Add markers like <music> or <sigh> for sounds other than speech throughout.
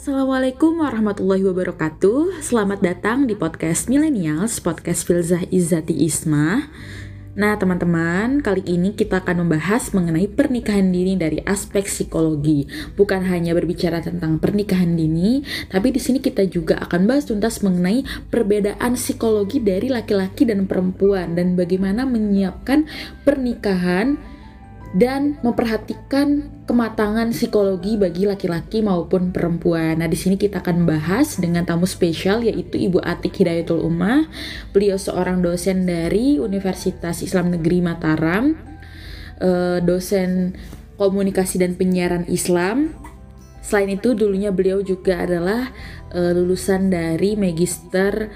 Assalamualaikum warahmatullahi wabarakatuh. Selamat datang di podcast Millennials, podcast Filzah Izzati Isma Nah teman-teman, kali ini kita akan membahas mengenai pernikahan dini dari aspek psikologi. Bukan hanya berbicara tentang pernikahan dini Tapi di sini kita juga akan bahas tuntas mengenai perbedaan psikologi dari laki-laki dan perempuan Dan bagaimana menyiapkan pernikahan dan memperhatikan kematangan psikologi bagi laki-laki maupun perempuan. Nah, di sini kita akan bahas dengan tamu spesial yaitu Ibu Atik Hidayatul Ummah. Beliau seorang dosen dari Universitas Islam Negeri Mataram, eh, dosen komunikasi dan penyiaran Islam. Selain itu, dulunya beliau juga adalah eh, lulusan dari magister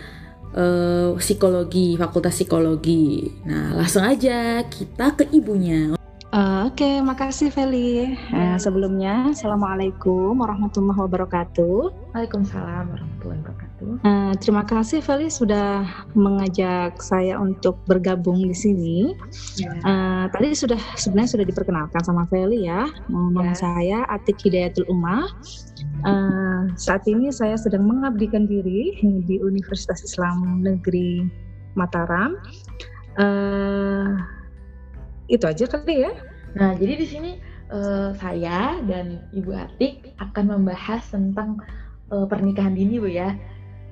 uh, psikologi, fakultas psikologi. Nah, langsung aja kita ke ibunya. Uh, Oke, okay, makasih Feli. Uh, sebelumnya, Assalamualaikum warahmatullahi wabarakatuh. Waalaikumsalam warahmatullahi wabarakatuh. Uh, terima kasih Feli sudah mengajak saya untuk bergabung di sini. Yeah. Ya. Uh, tadi sudah sebenarnya sudah diperkenalkan sama Feli ya. Nama yeah. saya Atik Hidayatul Ummah. Uh, saat ini saya sedang mengabdikan diri di Universitas Islam Negeri Mataram. Uh, itu aja kali ya. Nah, jadi di sini uh, saya dan Ibu Atik akan membahas tentang uh, pernikahan dini, Bu ya.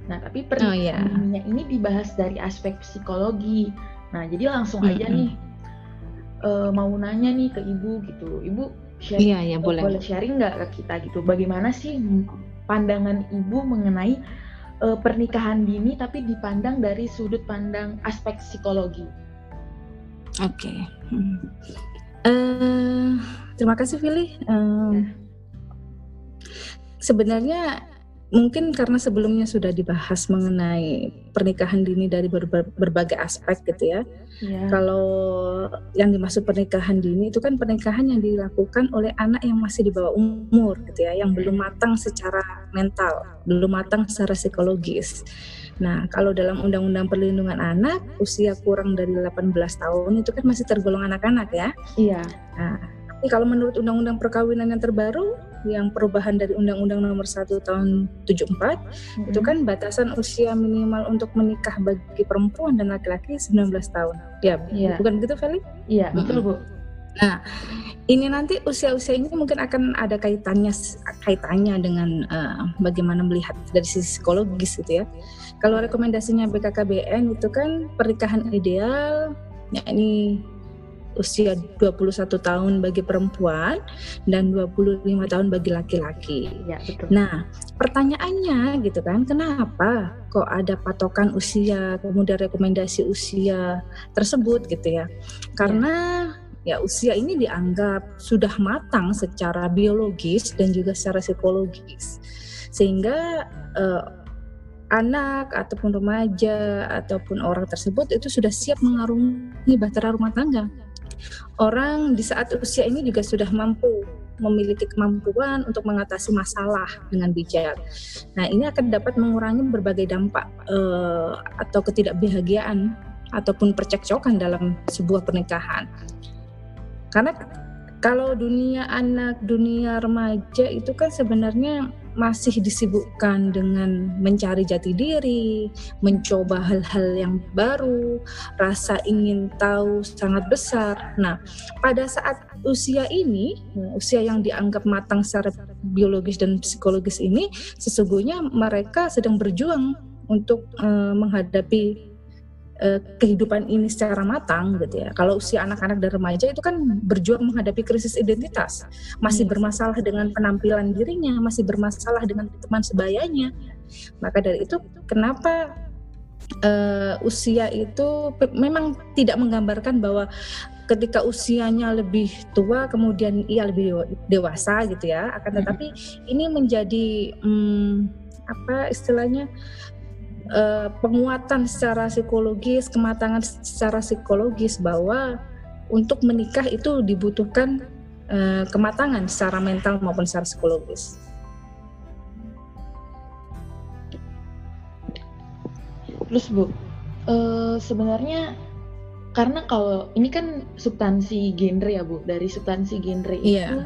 Nah, tapi pernikahan oh, yeah. dininya ini dibahas dari aspek psikologi. Nah, jadi langsung aja mm -hmm. nih uh, mau nanya nih ke Ibu gitu. Ibu sharing, yeah, yeah, boleh. boleh sharing nggak ke kita gitu? Bagaimana sih pandangan Ibu mengenai uh, pernikahan dini tapi dipandang dari sudut pandang aspek psikologi? Oke. Okay. Hmm. Uh, terima kasih, Vili. Uh, sebenarnya mungkin karena sebelumnya sudah dibahas mengenai pernikahan dini dari ber berbagai aspek gitu ya. Yeah. Kalau yang dimaksud pernikahan dini itu kan pernikahan yang dilakukan oleh anak yang masih di bawah umur gitu ya, yang belum matang secara mental, belum matang secara psikologis. Nah, kalau dalam Undang-Undang Perlindungan Anak, usia kurang dari 18 tahun itu kan masih tergolong anak-anak ya. Iya. Nah, tapi kalau menurut Undang-Undang Perkawinan yang terbaru, yang perubahan dari Undang-Undang Nomor 1 Tahun 74, mm-hmm. itu kan batasan usia minimal untuk menikah bagi perempuan dan laki-laki 19 tahun. Ya, iya. bukan begitu, Feli? Iya, betul, Bu. Nah, ini nanti usia-usia ini mungkin akan ada kaitannya kaitannya dengan uh, bagaimana melihat dari sisi psikologis gitu ya. Kalau rekomendasinya BKKBN itu kan pernikahan ideal yakni usia 21 tahun bagi perempuan dan 25 tahun bagi laki-laki. Ya, betul. Nah, pertanyaannya gitu kan, kenapa kok ada patokan usia, kemudian rekomendasi usia tersebut gitu ya? Karena ya ya usia ini dianggap sudah matang secara biologis dan juga secara psikologis sehingga uh, anak ataupun remaja ataupun orang tersebut itu sudah siap mengarungi bahtera rumah tangga orang di saat usia ini juga sudah mampu memiliki kemampuan untuk mengatasi masalah dengan bijak. Nah, ini akan dapat mengurangi berbagai dampak uh, atau ketidakbahagiaan ataupun percekcokan dalam sebuah pernikahan. Karena kalau dunia anak, dunia remaja itu kan sebenarnya masih disibukkan dengan mencari jati diri, mencoba hal-hal yang baru, rasa ingin tahu sangat besar. Nah, pada saat usia ini, usia yang dianggap matang secara biologis dan psikologis ini, sesungguhnya mereka sedang berjuang untuk uh, menghadapi uh, kehidupan ini secara matang gitu ya. Kalau usia anak-anak dan remaja itu kan berjuang menghadapi krisis identitas, masih hmm. bermasalah dengan penampilan dirinya, masih bermasalah dengan teman sebayanya. Maka dari itu kenapa uh, usia itu memang tidak menggambarkan bahwa ketika usianya lebih tua kemudian ia lebih dewasa gitu ya akan hmm. tetapi ini menjadi hmm, apa istilahnya uh, penguatan secara psikologis, kematangan secara psikologis bahwa untuk menikah itu dibutuhkan uh, kematangan secara mental maupun secara psikologis. Terus Bu, uh, sebenarnya karena kalau ini kan substansi genre ya Bu, dari substansi genre yeah. itu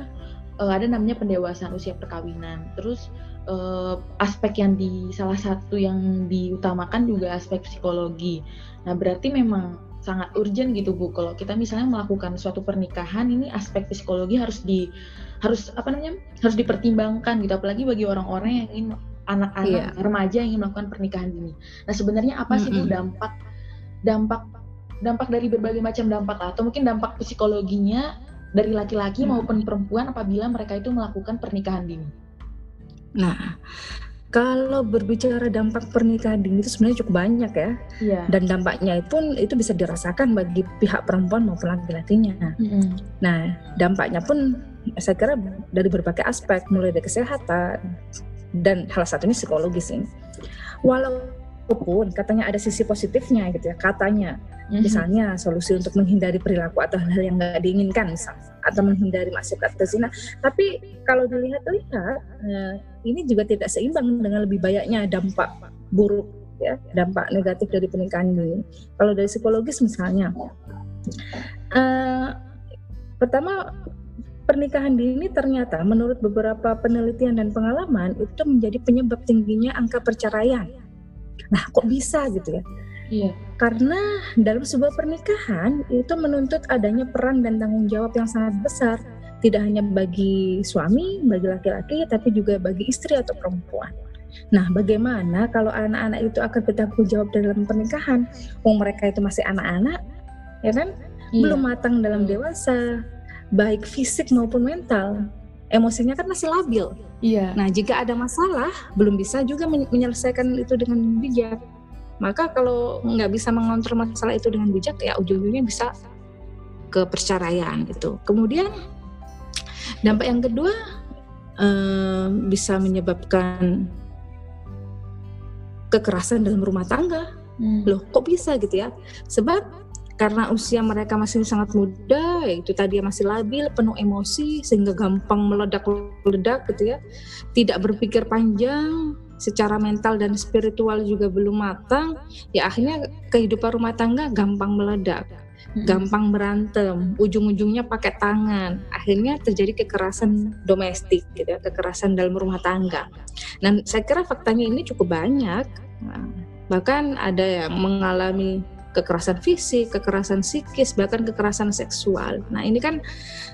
uh, ada namanya pendewasaan usia perkawinan. Terus uh, aspek yang di salah satu yang diutamakan juga aspek psikologi. Nah, berarti memang sangat urgent gitu Bu. Kalau kita misalnya melakukan suatu pernikahan ini aspek psikologi harus di harus apa namanya? harus dipertimbangkan gitu apalagi bagi orang-orang yang ingin anak-anak yeah. remaja yang ingin melakukan pernikahan ini. Nah, sebenarnya apa sih Bu dampak dampak dampak dari berbagai macam dampak atau mungkin dampak psikologinya dari laki-laki hmm. maupun perempuan apabila mereka itu melakukan pernikahan dini. Nah, kalau berbicara dampak pernikahan dini itu sebenarnya cukup banyak ya. Yeah. Dan dampaknya pun itu bisa dirasakan bagi pihak perempuan maupun laki-lakinya. Mm-hmm. Nah, dampaknya pun saya kira dari berbagai aspek, mulai dari kesehatan dan salah satunya psikologis ini. Walaupun katanya ada sisi positifnya gitu ya, katanya hmm Misalnya solusi untuk menghindari perilaku atau hal-hal yang nggak diinginkan misalnya atau menghindari masuk ke zina. Tapi kalau dilihat-lihat eh, ini juga tidak seimbang dengan lebih banyaknya dampak buruk ya, dampak negatif dari pernikahan ini. Kalau dari psikologis misalnya, uh, pertama pernikahan dini ternyata menurut beberapa penelitian dan pengalaman itu menjadi penyebab tingginya angka perceraian. Nah, kok bisa gitu ya? Iya. Karena dalam sebuah pernikahan itu menuntut adanya peran dan tanggung jawab yang sangat besar, tidak hanya bagi suami, bagi laki-laki, tapi juga bagi istri atau perempuan. Nah, bagaimana kalau anak-anak itu akan bertanggung jawab dalam pernikahan? Wong mereka itu masih anak-anak, ya kan? Iya. Belum matang dalam dewasa, baik fisik maupun mental. Emosinya kan masih labil. Iya. Nah, jika ada masalah, belum bisa juga menyelesaikan itu dengan bijak maka kalau nggak bisa mengontrol masalah itu dengan bijak ya ujung-ujungnya bisa ke perceraian gitu. Kemudian dampak yang kedua eh, bisa menyebabkan kekerasan dalam rumah tangga. Hmm. Loh, kok bisa gitu ya? Sebab karena usia mereka masih sangat muda, itu tadi masih labil, penuh emosi sehingga gampang meledak-ledak gitu ya. Tidak berpikir panjang, secara mental dan spiritual juga belum matang, ya akhirnya kehidupan rumah tangga gampang meledak, hmm. gampang berantem, ujung-ujungnya pakai tangan, akhirnya terjadi kekerasan domestik, gitu ya, kekerasan dalam rumah tangga. Dan saya kira faktanya ini cukup banyak, nah, bahkan ada yang mengalami kekerasan fisik, kekerasan psikis, bahkan kekerasan seksual. Nah ini kan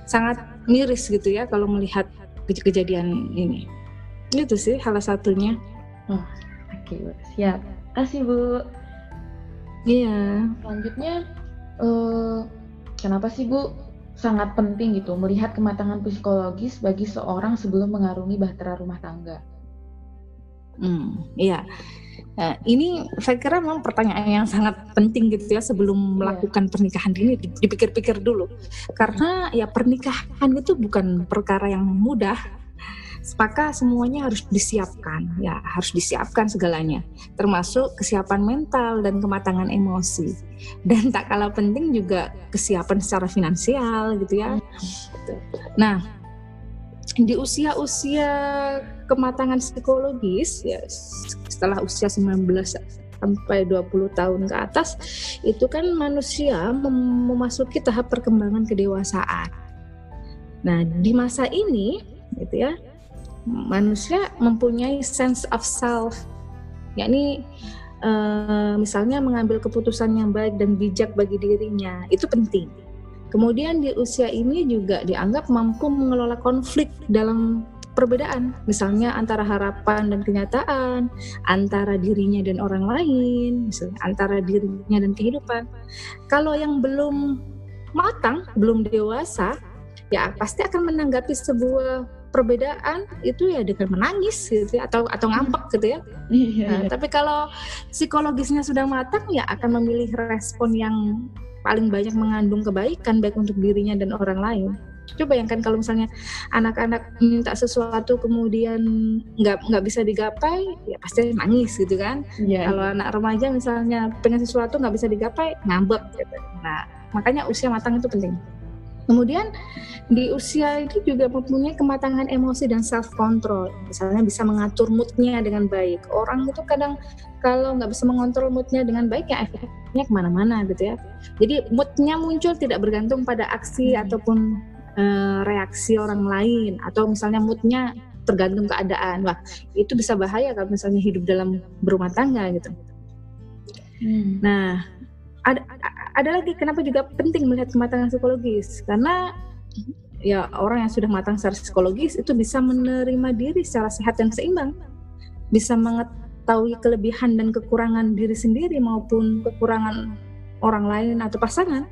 sangat miris gitu ya kalau melihat kejadian ini. Itu sih salah satunya. Oh, Oke, okay, siap. Kasih Bu. Iya. Selanjutnya, uh, kenapa sih Bu sangat penting gitu melihat kematangan psikologis bagi seorang sebelum mengarungi bahtera rumah tangga? Hmm, iya. Nah, ini saya kira memang pertanyaan yang sangat penting gitu ya sebelum iya. melakukan pernikahan ini dipikir-pikir dulu. Karena ya pernikahan itu bukan perkara yang mudah maka semuanya harus disiapkan ya harus disiapkan segalanya termasuk kesiapan mental dan kematangan emosi dan tak kalah penting juga kesiapan secara finansial gitu ya nah di usia-usia kematangan psikologis ya setelah usia 19 sampai 20 tahun ke atas itu kan manusia mem memasuki tahap perkembangan kedewasaan. Nah, di masa ini gitu ya, manusia mempunyai sense of self yakni uh, misalnya mengambil keputusan yang baik dan bijak bagi dirinya itu penting kemudian di usia ini juga dianggap mampu mengelola konflik dalam perbedaan. Misalnya antara harapan dan kenyataan antara dirinya dan orang lain misalnya antara dirinya dan kehidupan. Kalau yang belum matang belum dewasa ya pasti akan menanggapi sebuah perbedaan itu ya dengan menangis gitu ya, atau atau ngambek gitu ya. Iya, nah. Tapi kalau psikologisnya sudah matang ya akan memilih respon yang paling banyak mengandung kebaikan baik untuk dirinya dan orang lain. Coba bayangkan kalau misalnya anak-anak minta sesuatu kemudian nggak nggak bisa digapai, ya pasti nangis gitu kan. Yeah. Kalau anak remaja misalnya pengen sesuatu nggak bisa digapai, ngambek gitu. Nah, makanya usia matang itu penting. Kemudian di usia ini juga mempunyai kematangan emosi dan self control. Misalnya bisa mengatur moodnya dengan baik. Orang itu kadang kalau nggak bisa mengontrol moodnya dengan baik ya efeknya ke mana-mana gitu ya. Jadi moodnya muncul tidak bergantung pada aksi hmm. ataupun uh, reaksi orang lain atau misalnya moodnya tergantung keadaan. Wah, itu bisa bahaya kalau misalnya hidup dalam berumah tangga gitu. Hmm. Nah, ada ada lagi kenapa juga penting melihat kematangan psikologis karena ya orang yang sudah matang secara psikologis itu bisa menerima diri secara sehat dan seimbang, bisa mengetahui kelebihan dan kekurangan diri sendiri maupun kekurangan orang lain atau pasangan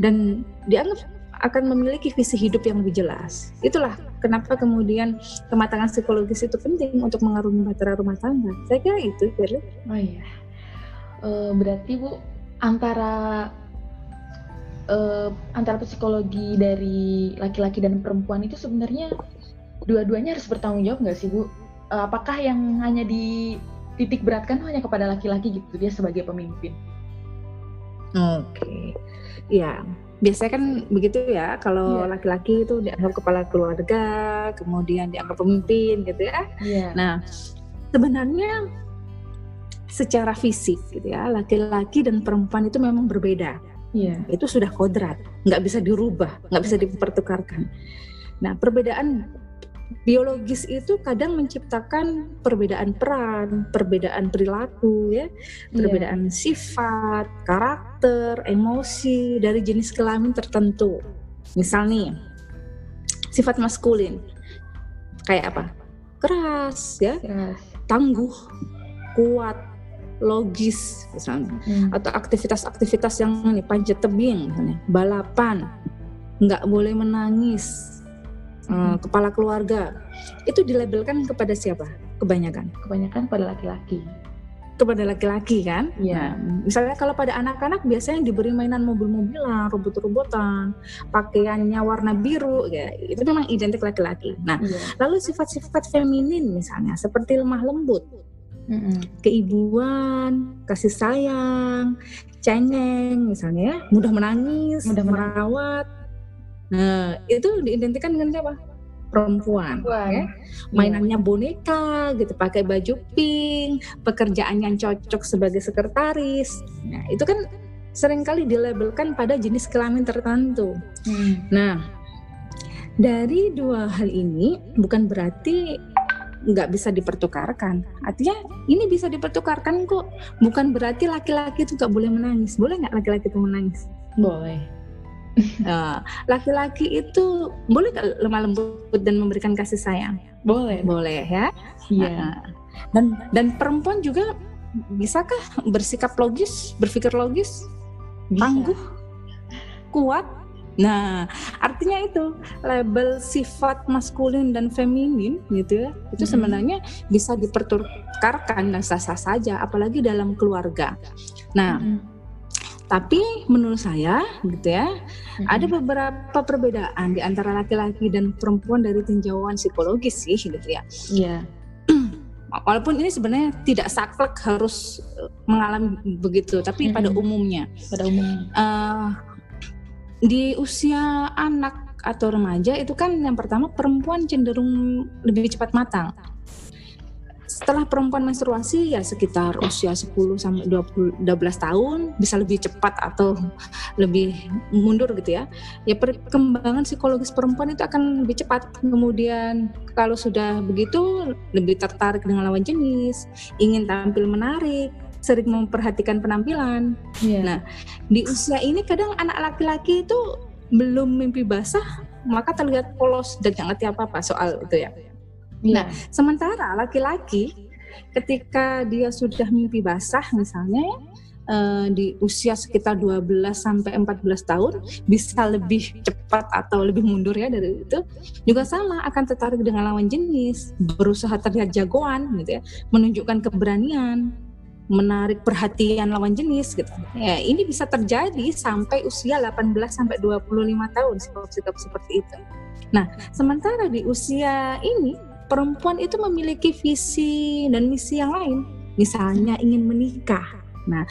dan dianggap akan memiliki visi hidup yang lebih jelas. Itulah kenapa kemudian kematangan psikologis itu penting untuk mengarungi bahtera rumah tangga. Saya kira itu, Firly. Oh iya. E, berarti Bu antara e, antara psikologi dari laki-laki dan perempuan itu sebenarnya dua-duanya harus bertanggung jawab nggak sih Bu? E, apakah yang hanya di titik beratkan hanya kepada laki-laki gitu dia sebagai pemimpin? Oke, okay. ya biasanya kan begitu ya kalau yeah. laki-laki itu dianggap kepala keluarga kemudian dianggap pemimpin gitu ya yeah. nah sebenarnya secara fisik gitu ya laki-laki dan perempuan itu memang berbeda yeah. itu sudah kodrat nggak bisa dirubah nggak bisa dipertukarkan nah perbedaan biologis itu kadang menciptakan perbedaan peran, perbedaan perilaku ya, iya. perbedaan yeah. sifat, karakter, emosi dari jenis kelamin tertentu. Misal nih, sifat maskulin kayak apa? Keras ya, Keras. tangguh, kuat, logis misalnya, hmm. atau aktivitas-aktivitas yang ini panjat tebing, misalnya, balapan, nggak boleh menangis, uh, kepala keluarga. Itu dilabelkan kepada siapa? Kebanyakan. Kebanyakan pada laki-laki. Kepada laki-laki kan? Ya nah, misalnya kalau pada anak-anak biasanya diberi mainan mobil-mobilan robot-robotan pakaiannya warna biru ya itu memang identik laki-laki. Nah ya. lalu sifat-sifat feminin misalnya seperti lemah lembut mm-hmm. keibuan kasih sayang cengeng misalnya ya, mudah menangis mudah merawat Nah, itu diidentikan dengan siapa? Perempuan, Perempuan. ya. Mainannya boneka gitu, pakai baju pink, pekerjaan yang cocok sebagai sekretaris. Nah, itu kan sering kali dilabelkan pada jenis kelamin tertentu. Hmm. Nah, dari dua hal ini bukan berarti nggak bisa dipertukarkan. Artinya ini bisa dipertukarkan kok. Bukan berarti laki-laki itu nggak boleh menangis. Boleh nggak laki-laki itu menangis? Boleh Nah, <laughs> laki-laki itu boleh lemah lembut dan memberikan kasih sayang? Boleh. Boleh ya. Iya. Nah, dan dan perempuan juga bisakah bersikap logis, berpikir logis, Bisa. tangguh, kuat? Nah, artinya itu label sifat maskulin dan feminin gitu ya, itu hmm. sebenarnya bisa dipertukarkan dan sah-sah saja, apalagi dalam keluarga. Nah, hmm tapi menurut saya gitu ya, hmm. ada beberapa perbedaan di antara laki-laki dan perempuan dari tinjauan psikologis sih gitu ya. Iya. <clears throat> Walaupun ini sebenarnya tidak saklek harus eh, mengalami begitu, tapi hmm. pada umumnya. Pada umumnya. Uh, di usia anak atau remaja itu kan yang pertama perempuan cenderung lebih cepat matang setelah perempuan menstruasi ya sekitar usia 10 sampai 20 12 tahun bisa lebih cepat atau lebih mundur gitu ya. Ya perkembangan psikologis perempuan itu akan lebih cepat. Kemudian kalau sudah begitu lebih tertarik dengan lawan jenis, ingin tampil menarik, sering memperhatikan penampilan. Yeah. Nah, di usia ini kadang anak laki-laki itu belum mimpi basah, maka terlihat polos dan nggak ngerti apa-apa soal itu ya. Nah, iya. sementara laki-laki ketika dia sudah mimpi basah misalnya uh, di usia sekitar 12 sampai 14 tahun bisa lebih cepat atau lebih mundur ya dari itu juga sama akan tertarik dengan lawan jenis, berusaha terlihat jagoan gitu ya, menunjukkan keberanian, menarik perhatian lawan jenis gitu. Ya, ini bisa terjadi sampai usia 18 sampai 25 tahun sikap-sikap seperti itu. Nah, sementara di usia ini perempuan itu memiliki visi dan misi yang lain, misalnya ingin menikah. Nah,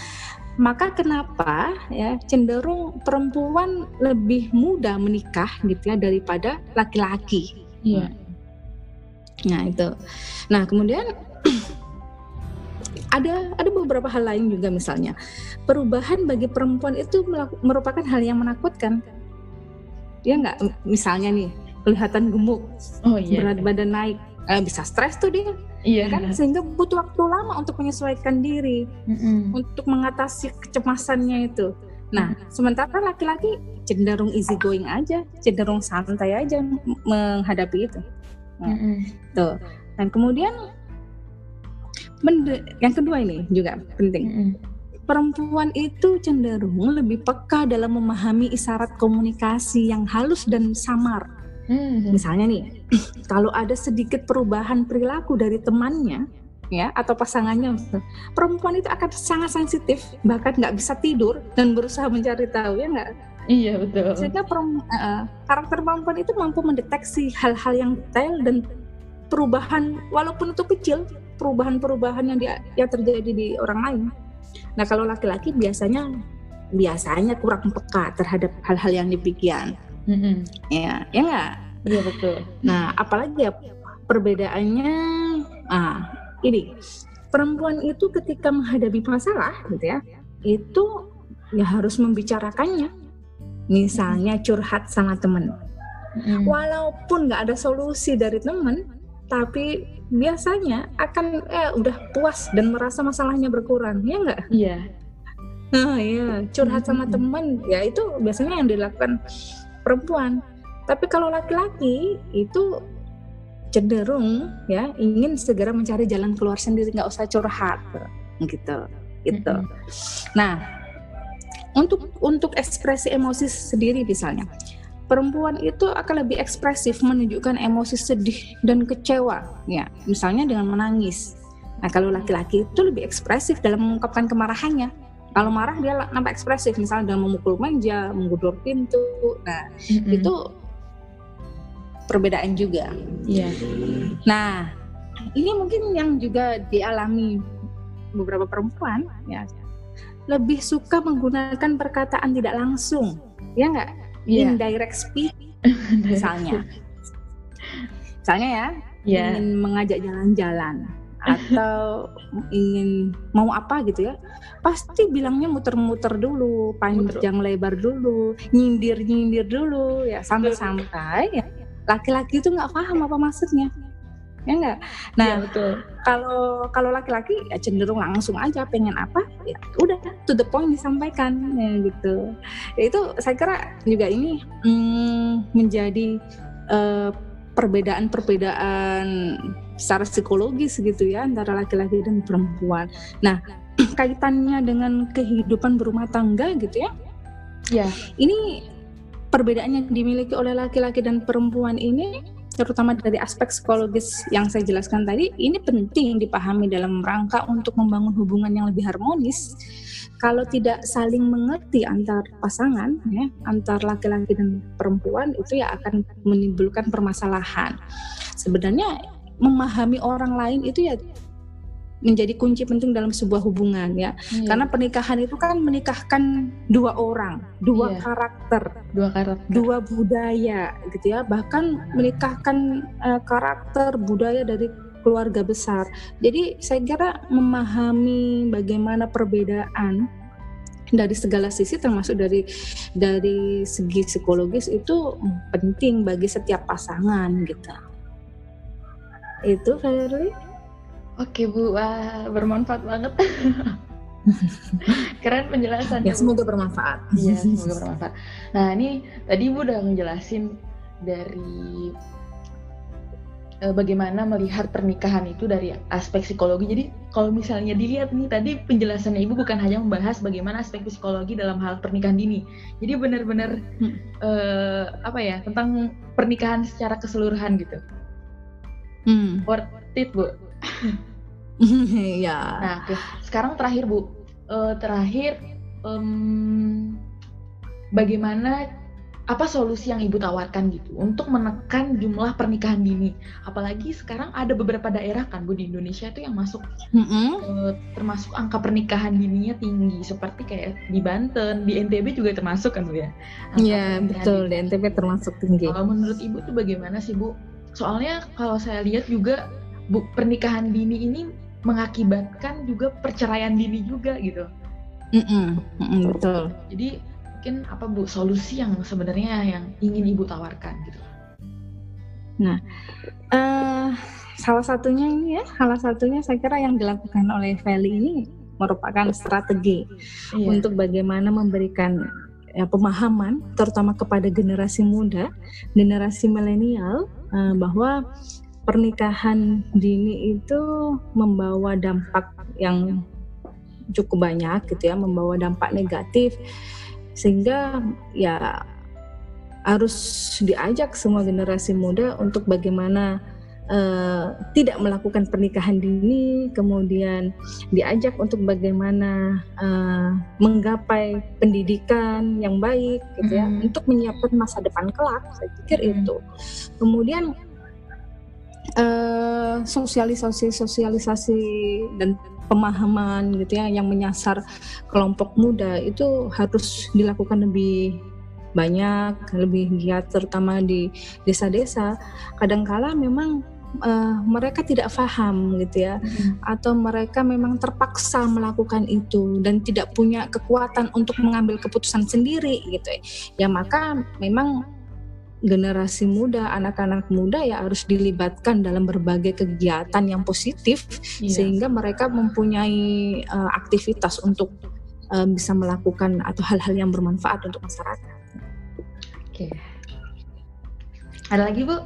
maka kenapa ya cenderung perempuan lebih mudah menikah gitu ya daripada laki-laki. Iya. Nah, itu. Nah, kemudian <clears throat> ada ada beberapa hal lain juga misalnya. Perubahan bagi perempuan itu merupakan hal yang menakutkan. Ya nggak? Misalnya nih kelihatan gemuk oh, iya. berat badan naik eh, bisa stres tuh dia. Iya. Kan? Sehingga butuh waktu lama untuk menyesuaikan diri Mm-mm. untuk mengatasi kecemasannya itu. Nah sementara laki-laki cenderung easy going aja cenderung santai aja menghadapi itu. Mm-mm. tuh. Dan kemudian yang kedua ini juga penting Mm-mm. perempuan itu cenderung lebih peka dalam memahami isyarat komunikasi yang halus dan samar. Mm. Misalnya nih, <clears throat> kalau ada sedikit perubahan perilaku dari temannya, ya atau pasangannya, perempuan itu akan sangat sensitif, bahkan nggak bisa tidur dan berusaha mencari tahu ya nggak. iya betul Sehingga perem- eh, karakter perempuan itu mampu mendeteksi hal-hal yang detail dan perubahan, walaupun itu kecil, perubahan-perubahan yang, dia- yang terjadi di orang lain. Nah kalau laki-laki biasanya biasanya kurang peka terhadap hal-hal yang demikian, Mm-mm. ya ya nggak. iya betul Nah apalagi ya perbedaannya, ah ini perempuan itu ketika menghadapi masalah gitu ya, itu ya harus membicarakannya. Misalnya curhat sama temen, Mm-mm. walaupun nggak ada solusi dari temen, tapi biasanya akan eh udah puas dan merasa masalahnya berkurang, ya nggak? iya Nah, iya, curhat sama Mhm. teman, ya itu biasanya yang dilakukan perempuan. Tapi kalau laki-laki itu cenderung ya ingin segera mencari jalan keluar sendiri, nggak usah curhat, gitu, gitu. Mhm. Nah, untuk untuk ekspresi emosi sendiri misalnya, perempuan itu akan lebih ekspresif menunjukkan emosi sedih dan kecewa, ya, misalnya dengan menangis. Nah, kalau laki-laki itu lebih ekspresif dalam mengungkapkan kemarahannya. Kalau marah dia nampak ekspresif, misalnya dengan memukul meja, menggedor pintu. Nah, Mm-mm. itu perbedaan juga. iya Nah, ini mungkin yang juga dialami beberapa perempuan, ya, lebih suka menggunakan perkataan tidak langsung, ya nggak? Iya. Indirect speech, <laughs> misalnya. misalnya ya, iya. ingin mengajak jalan-jalan atau ingin mau apa gitu ya pasti bilangnya muter-muter dulu panjang lebar dulu nyindir-nyindir dulu ya sampai-sampai ya laki-laki itu nggak paham apa maksudnya ya enggak nah betul. kalau kalau laki-laki ya cenderung langsung aja pengen apa ya udah to the point disampaikan ya gitu. Ya itu saya kira juga ini mm, menjadi eh, perbedaan-perbedaan secara psikologis gitu ya antara laki-laki dan perempuan. Nah <clears throat> kaitannya dengan kehidupan berumah tangga gitu ya. Iya. ini perbedaan yang dimiliki oleh laki-laki dan perempuan ini terutama dari aspek psikologis yang saya jelaskan tadi ini penting dipahami dalam rangka untuk membangun hubungan yang lebih harmonis. Kalau tidak saling mengerti antar pasangan ya antar laki-laki dan perempuan itu ya akan menimbulkan permasalahan. Sebenarnya memahami orang lain itu ya menjadi kunci penting dalam sebuah hubungan ya Iya. karena pernikahan itu kan menikahkan dua orang, dua Iya. karakter, dua karakter dua budaya gitu ya. Bahkan menikahkan eh, karakter budaya dari keluarga besar. Jadi saya kira memahami bagaimana perbedaan dari segala sisi termasuk dari dari segi psikologis itu penting bagi setiap pasangan gitu. Itu Fairy. Oke Bu, wah bermanfaat banget. <laughs> Keren penjelasan Ya semoga bermanfaat. Iya, semoga bermanfaat. Nah, ini tadi Bu udah ngejelasin dari eh, bagaimana melihat pernikahan itu dari aspek psikologi. Jadi, kalau misalnya dilihat nih tadi penjelasannya Ibu bukan hanya membahas bagaimana aspek psikologi dalam hal pernikahan dini. Jadi benar-benar Hmm. eh, apa ya, tentang pernikahan secara keseluruhan gitu. Hmm. Worth it, Bu. <laughs> ya. Nah, oke. Sekarang terakhir Bu, Eh, terakhir em, bagaimana apa solusi yang ibu tawarkan gitu untuk menekan jumlah pernikahan dini? Apalagi sekarang ada beberapa daerah kan Bu di Indonesia itu yang masuk Mm-mm. eh, termasuk angka pernikahan dininya tinggi seperti kayak di Banten, di NTB juga termasuk kan Bu ya? Iya betul dini. di NTB termasuk tinggi. Kalau menurut ibu tuh bagaimana sih Bu? Soalnya kalau saya lihat juga Bu pernikahan dini ini mengakibatkan juga perceraian dini juga gitu. Mm-mm, mm-mm, betul. Jadi mungkin apa Bu solusi yang sebenarnya yang ingin Ibu tawarkan gitu. Nah, uh, salah satunya ini ya, salah satunya saya kira yang dilakukan oleh Feli ini merupakan strategi iya. untuk bagaimana memberikan ya, pemahaman, terutama kepada generasi muda, generasi milenial, uh, bahwa pernikahan dini itu membawa dampak yang cukup banyak gitu ya, membawa dampak negatif sehingga ya harus diajak semua generasi muda untuk bagaimana uh, tidak melakukan pernikahan dini, kemudian diajak untuk bagaimana uh, menggapai pendidikan yang baik, gitu ya, mm. untuk menyiapkan masa depan kelak. Saya pikir mm. itu. Kemudian uh, sosialisasi sosialisasi dan pemahaman gitu ya yang menyasar kelompok muda itu harus dilakukan lebih banyak lebih giat terutama di desa-desa kadangkala memang uh, mereka tidak paham gitu ya hmm. atau mereka memang terpaksa melakukan itu dan tidak punya kekuatan untuk mengambil keputusan sendiri gitu ya, ya maka memang generasi muda, anak-anak muda ya harus dilibatkan dalam berbagai kegiatan yang positif iya. sehingga mereka mempunyai uh, aktivitas untuk uh, bisa melakukan atau hal-hal yang bermanfaat untuk masyarakat. Oke. Ada lagi bu?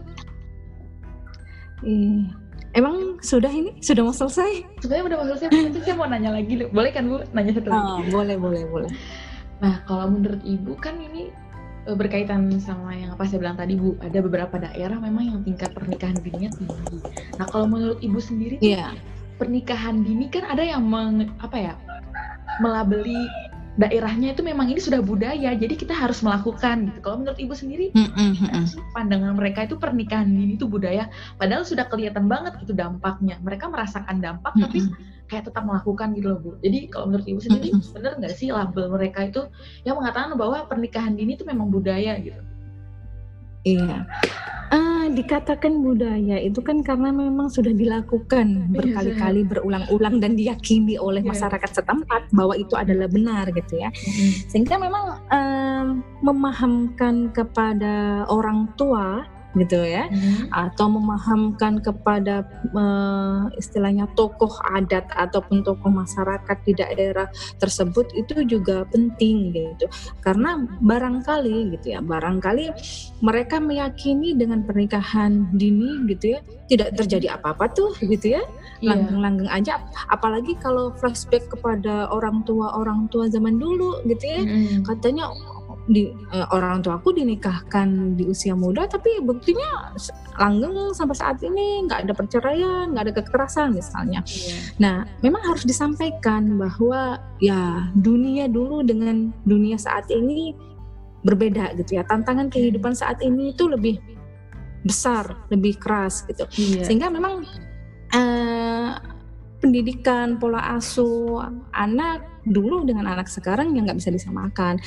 Eh, emang sudah ini sudah mau selesai? Sebenarnya udah mau selesai. Nanti saya mau nanya lagi, boleh kan bu? Nanya satu lagi. Oh, boleh, boleh, boleh. Nah, kalau menurut ibu kan ini berkaitan sama yang apa saya bilang tadi Bu, ada beberapa daerah memang yang tingkat pernikahan dininya tinggi. Nah, kalau menurut Ibu sendiri yeah. pernikahan dini kan ada yang meng, apa ya? melabeli daerahnya itu memang ini sudah budaya, jadi kita harus melakukan gitu. Kalau menurut ibu sendiri, mm -hmm. pandangan mereka itu pernikahan dini itu budaya, padahal sudah kelihatan banget gitu dampaknya. Mereka merasakan dampak, mm -hmm. tapi kayak tetap melakukan gitu loh bu. Jadi kalau menurut ibu sendiri, mm -hmm. benar nggak sih label mereka itu yang mengatakan bahwa pernikahan dini itu memang budaya gitu? Iya. Uh, dikatakan budaya itu kan karena memang sudah dilakukan iya, berkali-kali berulang-ulang dan diyakini oleh yeah. masyarakat setempat bahwa itu adalah benar gitu ya. Mm-hmm. Sehingga memang uh, memahamkan kepada orang tua gitu ya hmm. atau memahamkan kepada uh, istilahnya tokoh adat ataupun tokoh masyarakat di daerah tersebut itu juga penting gitu karena barangkali gitu ya barangkali mereka meyakini dengan pernikahan dini gitu ya tidak terjadi apa-apa tuh gitu ya iya. langgeng-langgeng aja apalagi kalau flashback kepada orang tua orang tua zaman dulu gitu ya hmm. katanya di eh, orang tuaku dinikahkan di usia muda tapi buktinya langgeng sampai saat ini nggak ada perceraian nggak ada kekerasan misalnya yeah. nah memang harus disampaikan bahwa ya dunia dulu dengan dunia saat ini berbeda gitu ya tantangan kehidupan saat ini itu lebih besar lebih keras gitu yeah. sehingga memang uh, pendidikan pola asuh anak dulu dengan anak sekarang yang nggak bisa disamakan.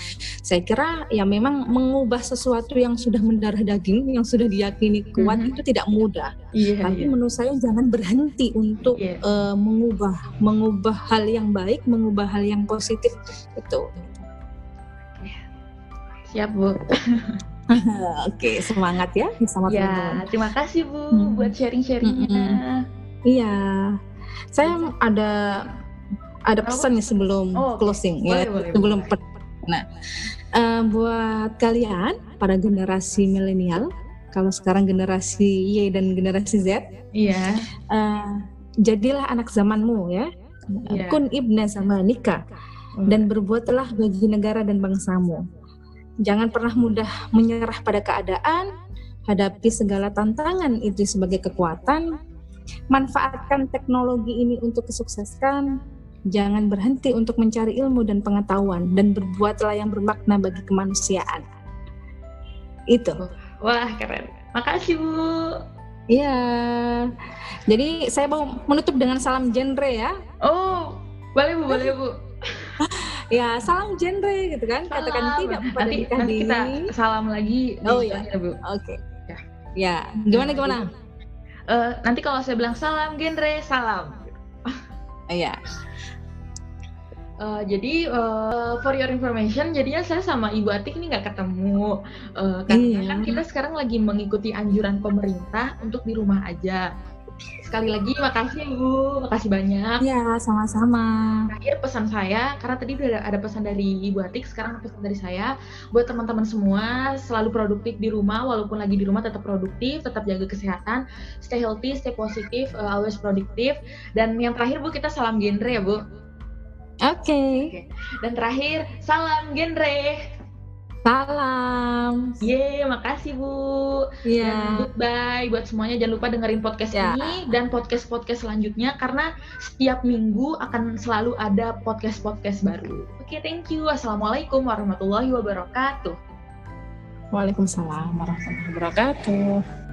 Saya kira ya memang mengubah sesuatu yang sudah mendarah daging, yang sudah diyakini kuat mm-hmm. itu tidak mudah. Yeah, Tapi yeah. menurut saya jangan berhenti untuk yeah. Iya. uh, mengubah, mengubah hal yang baik, mengubah hal yang positif itu. Siap bu. <laughs> Oke, semangat ya sama ya, teman-teman. Terima kasih Bu hmm. buat sharing-sharingnya. Hmm. Iya, saya ada ada pesan nih sebelum oh, closing boleh, ya boleh, sebelum boleh. nah uh, buat kalian para generasi milenial kalau sekarang generasi Y dan generasi Z iya uh, jadilah anak zamanmu ya yeah. kun ibna sama nikah hmm. dan berbuatlah bagi negara dan bangsamu jangan pernah mudah menyerah pada keadaan hadapi segala tantangan itu sebagai kekuatan manfaatkan teknologi ini untuk kesuksesan Jangan berhenti untuk mencari ilmu dan pengetahuan dan berbuatlah yang bermakna bagi kemanusiaan. Itu. Wah, keren. Makasih, Bu. Iya. Jadi saya mau menutup dengan salam genre ya. Oh, boleh Bu, boleh Bu. <laughs> ya, salam genre gitu kan. Salam. Katakan tidak pada nanti, nanti kita salam lagi Oh iya. Bu. Oke. Okay. Ya. ya, gimana gimana? Uh, nanti kalau saya bilang salam genre, salam. Iya. Uh, jadi uh, for your information, jadinya saya sama Ibu Atik ini nggak ketemu uh, karena iya. kan kita sekarang lagi mengikuti anjuran pemerintah untuk di rumah aja. Sekali lagi makasih Ibu, makasih banyak. Iya, sama-sama. Terakhir pesan saya, karena tadi udah ada pesan dari Ibu Atik, sekarang pesan dari saya buat teman-teman semua selalu produktif di rumah, walaupun lagi di rumah tetap produktif, tetap jaga kesehatan, stay healthy, stay positif, uh, always produktif. Dan yang terakhir Bu, kita salam genre ya Bu. Oke. Okay. Okay. Dan terakhir, salam genre. Salam. Yeay, makasih Bu. Iya. Yeah. goodbye buat semuanya. Jangan lupa dengerin podcast yeah. ini dan podcast-podcast selanjutnya karena setiap minggu akan selalu ada podcast-podcast baru. Oke, okay, thank you. Assalamualaikum warahmatullahi wabarakatuh. Waalaikumsalam warahmatullahi wabarakatuh.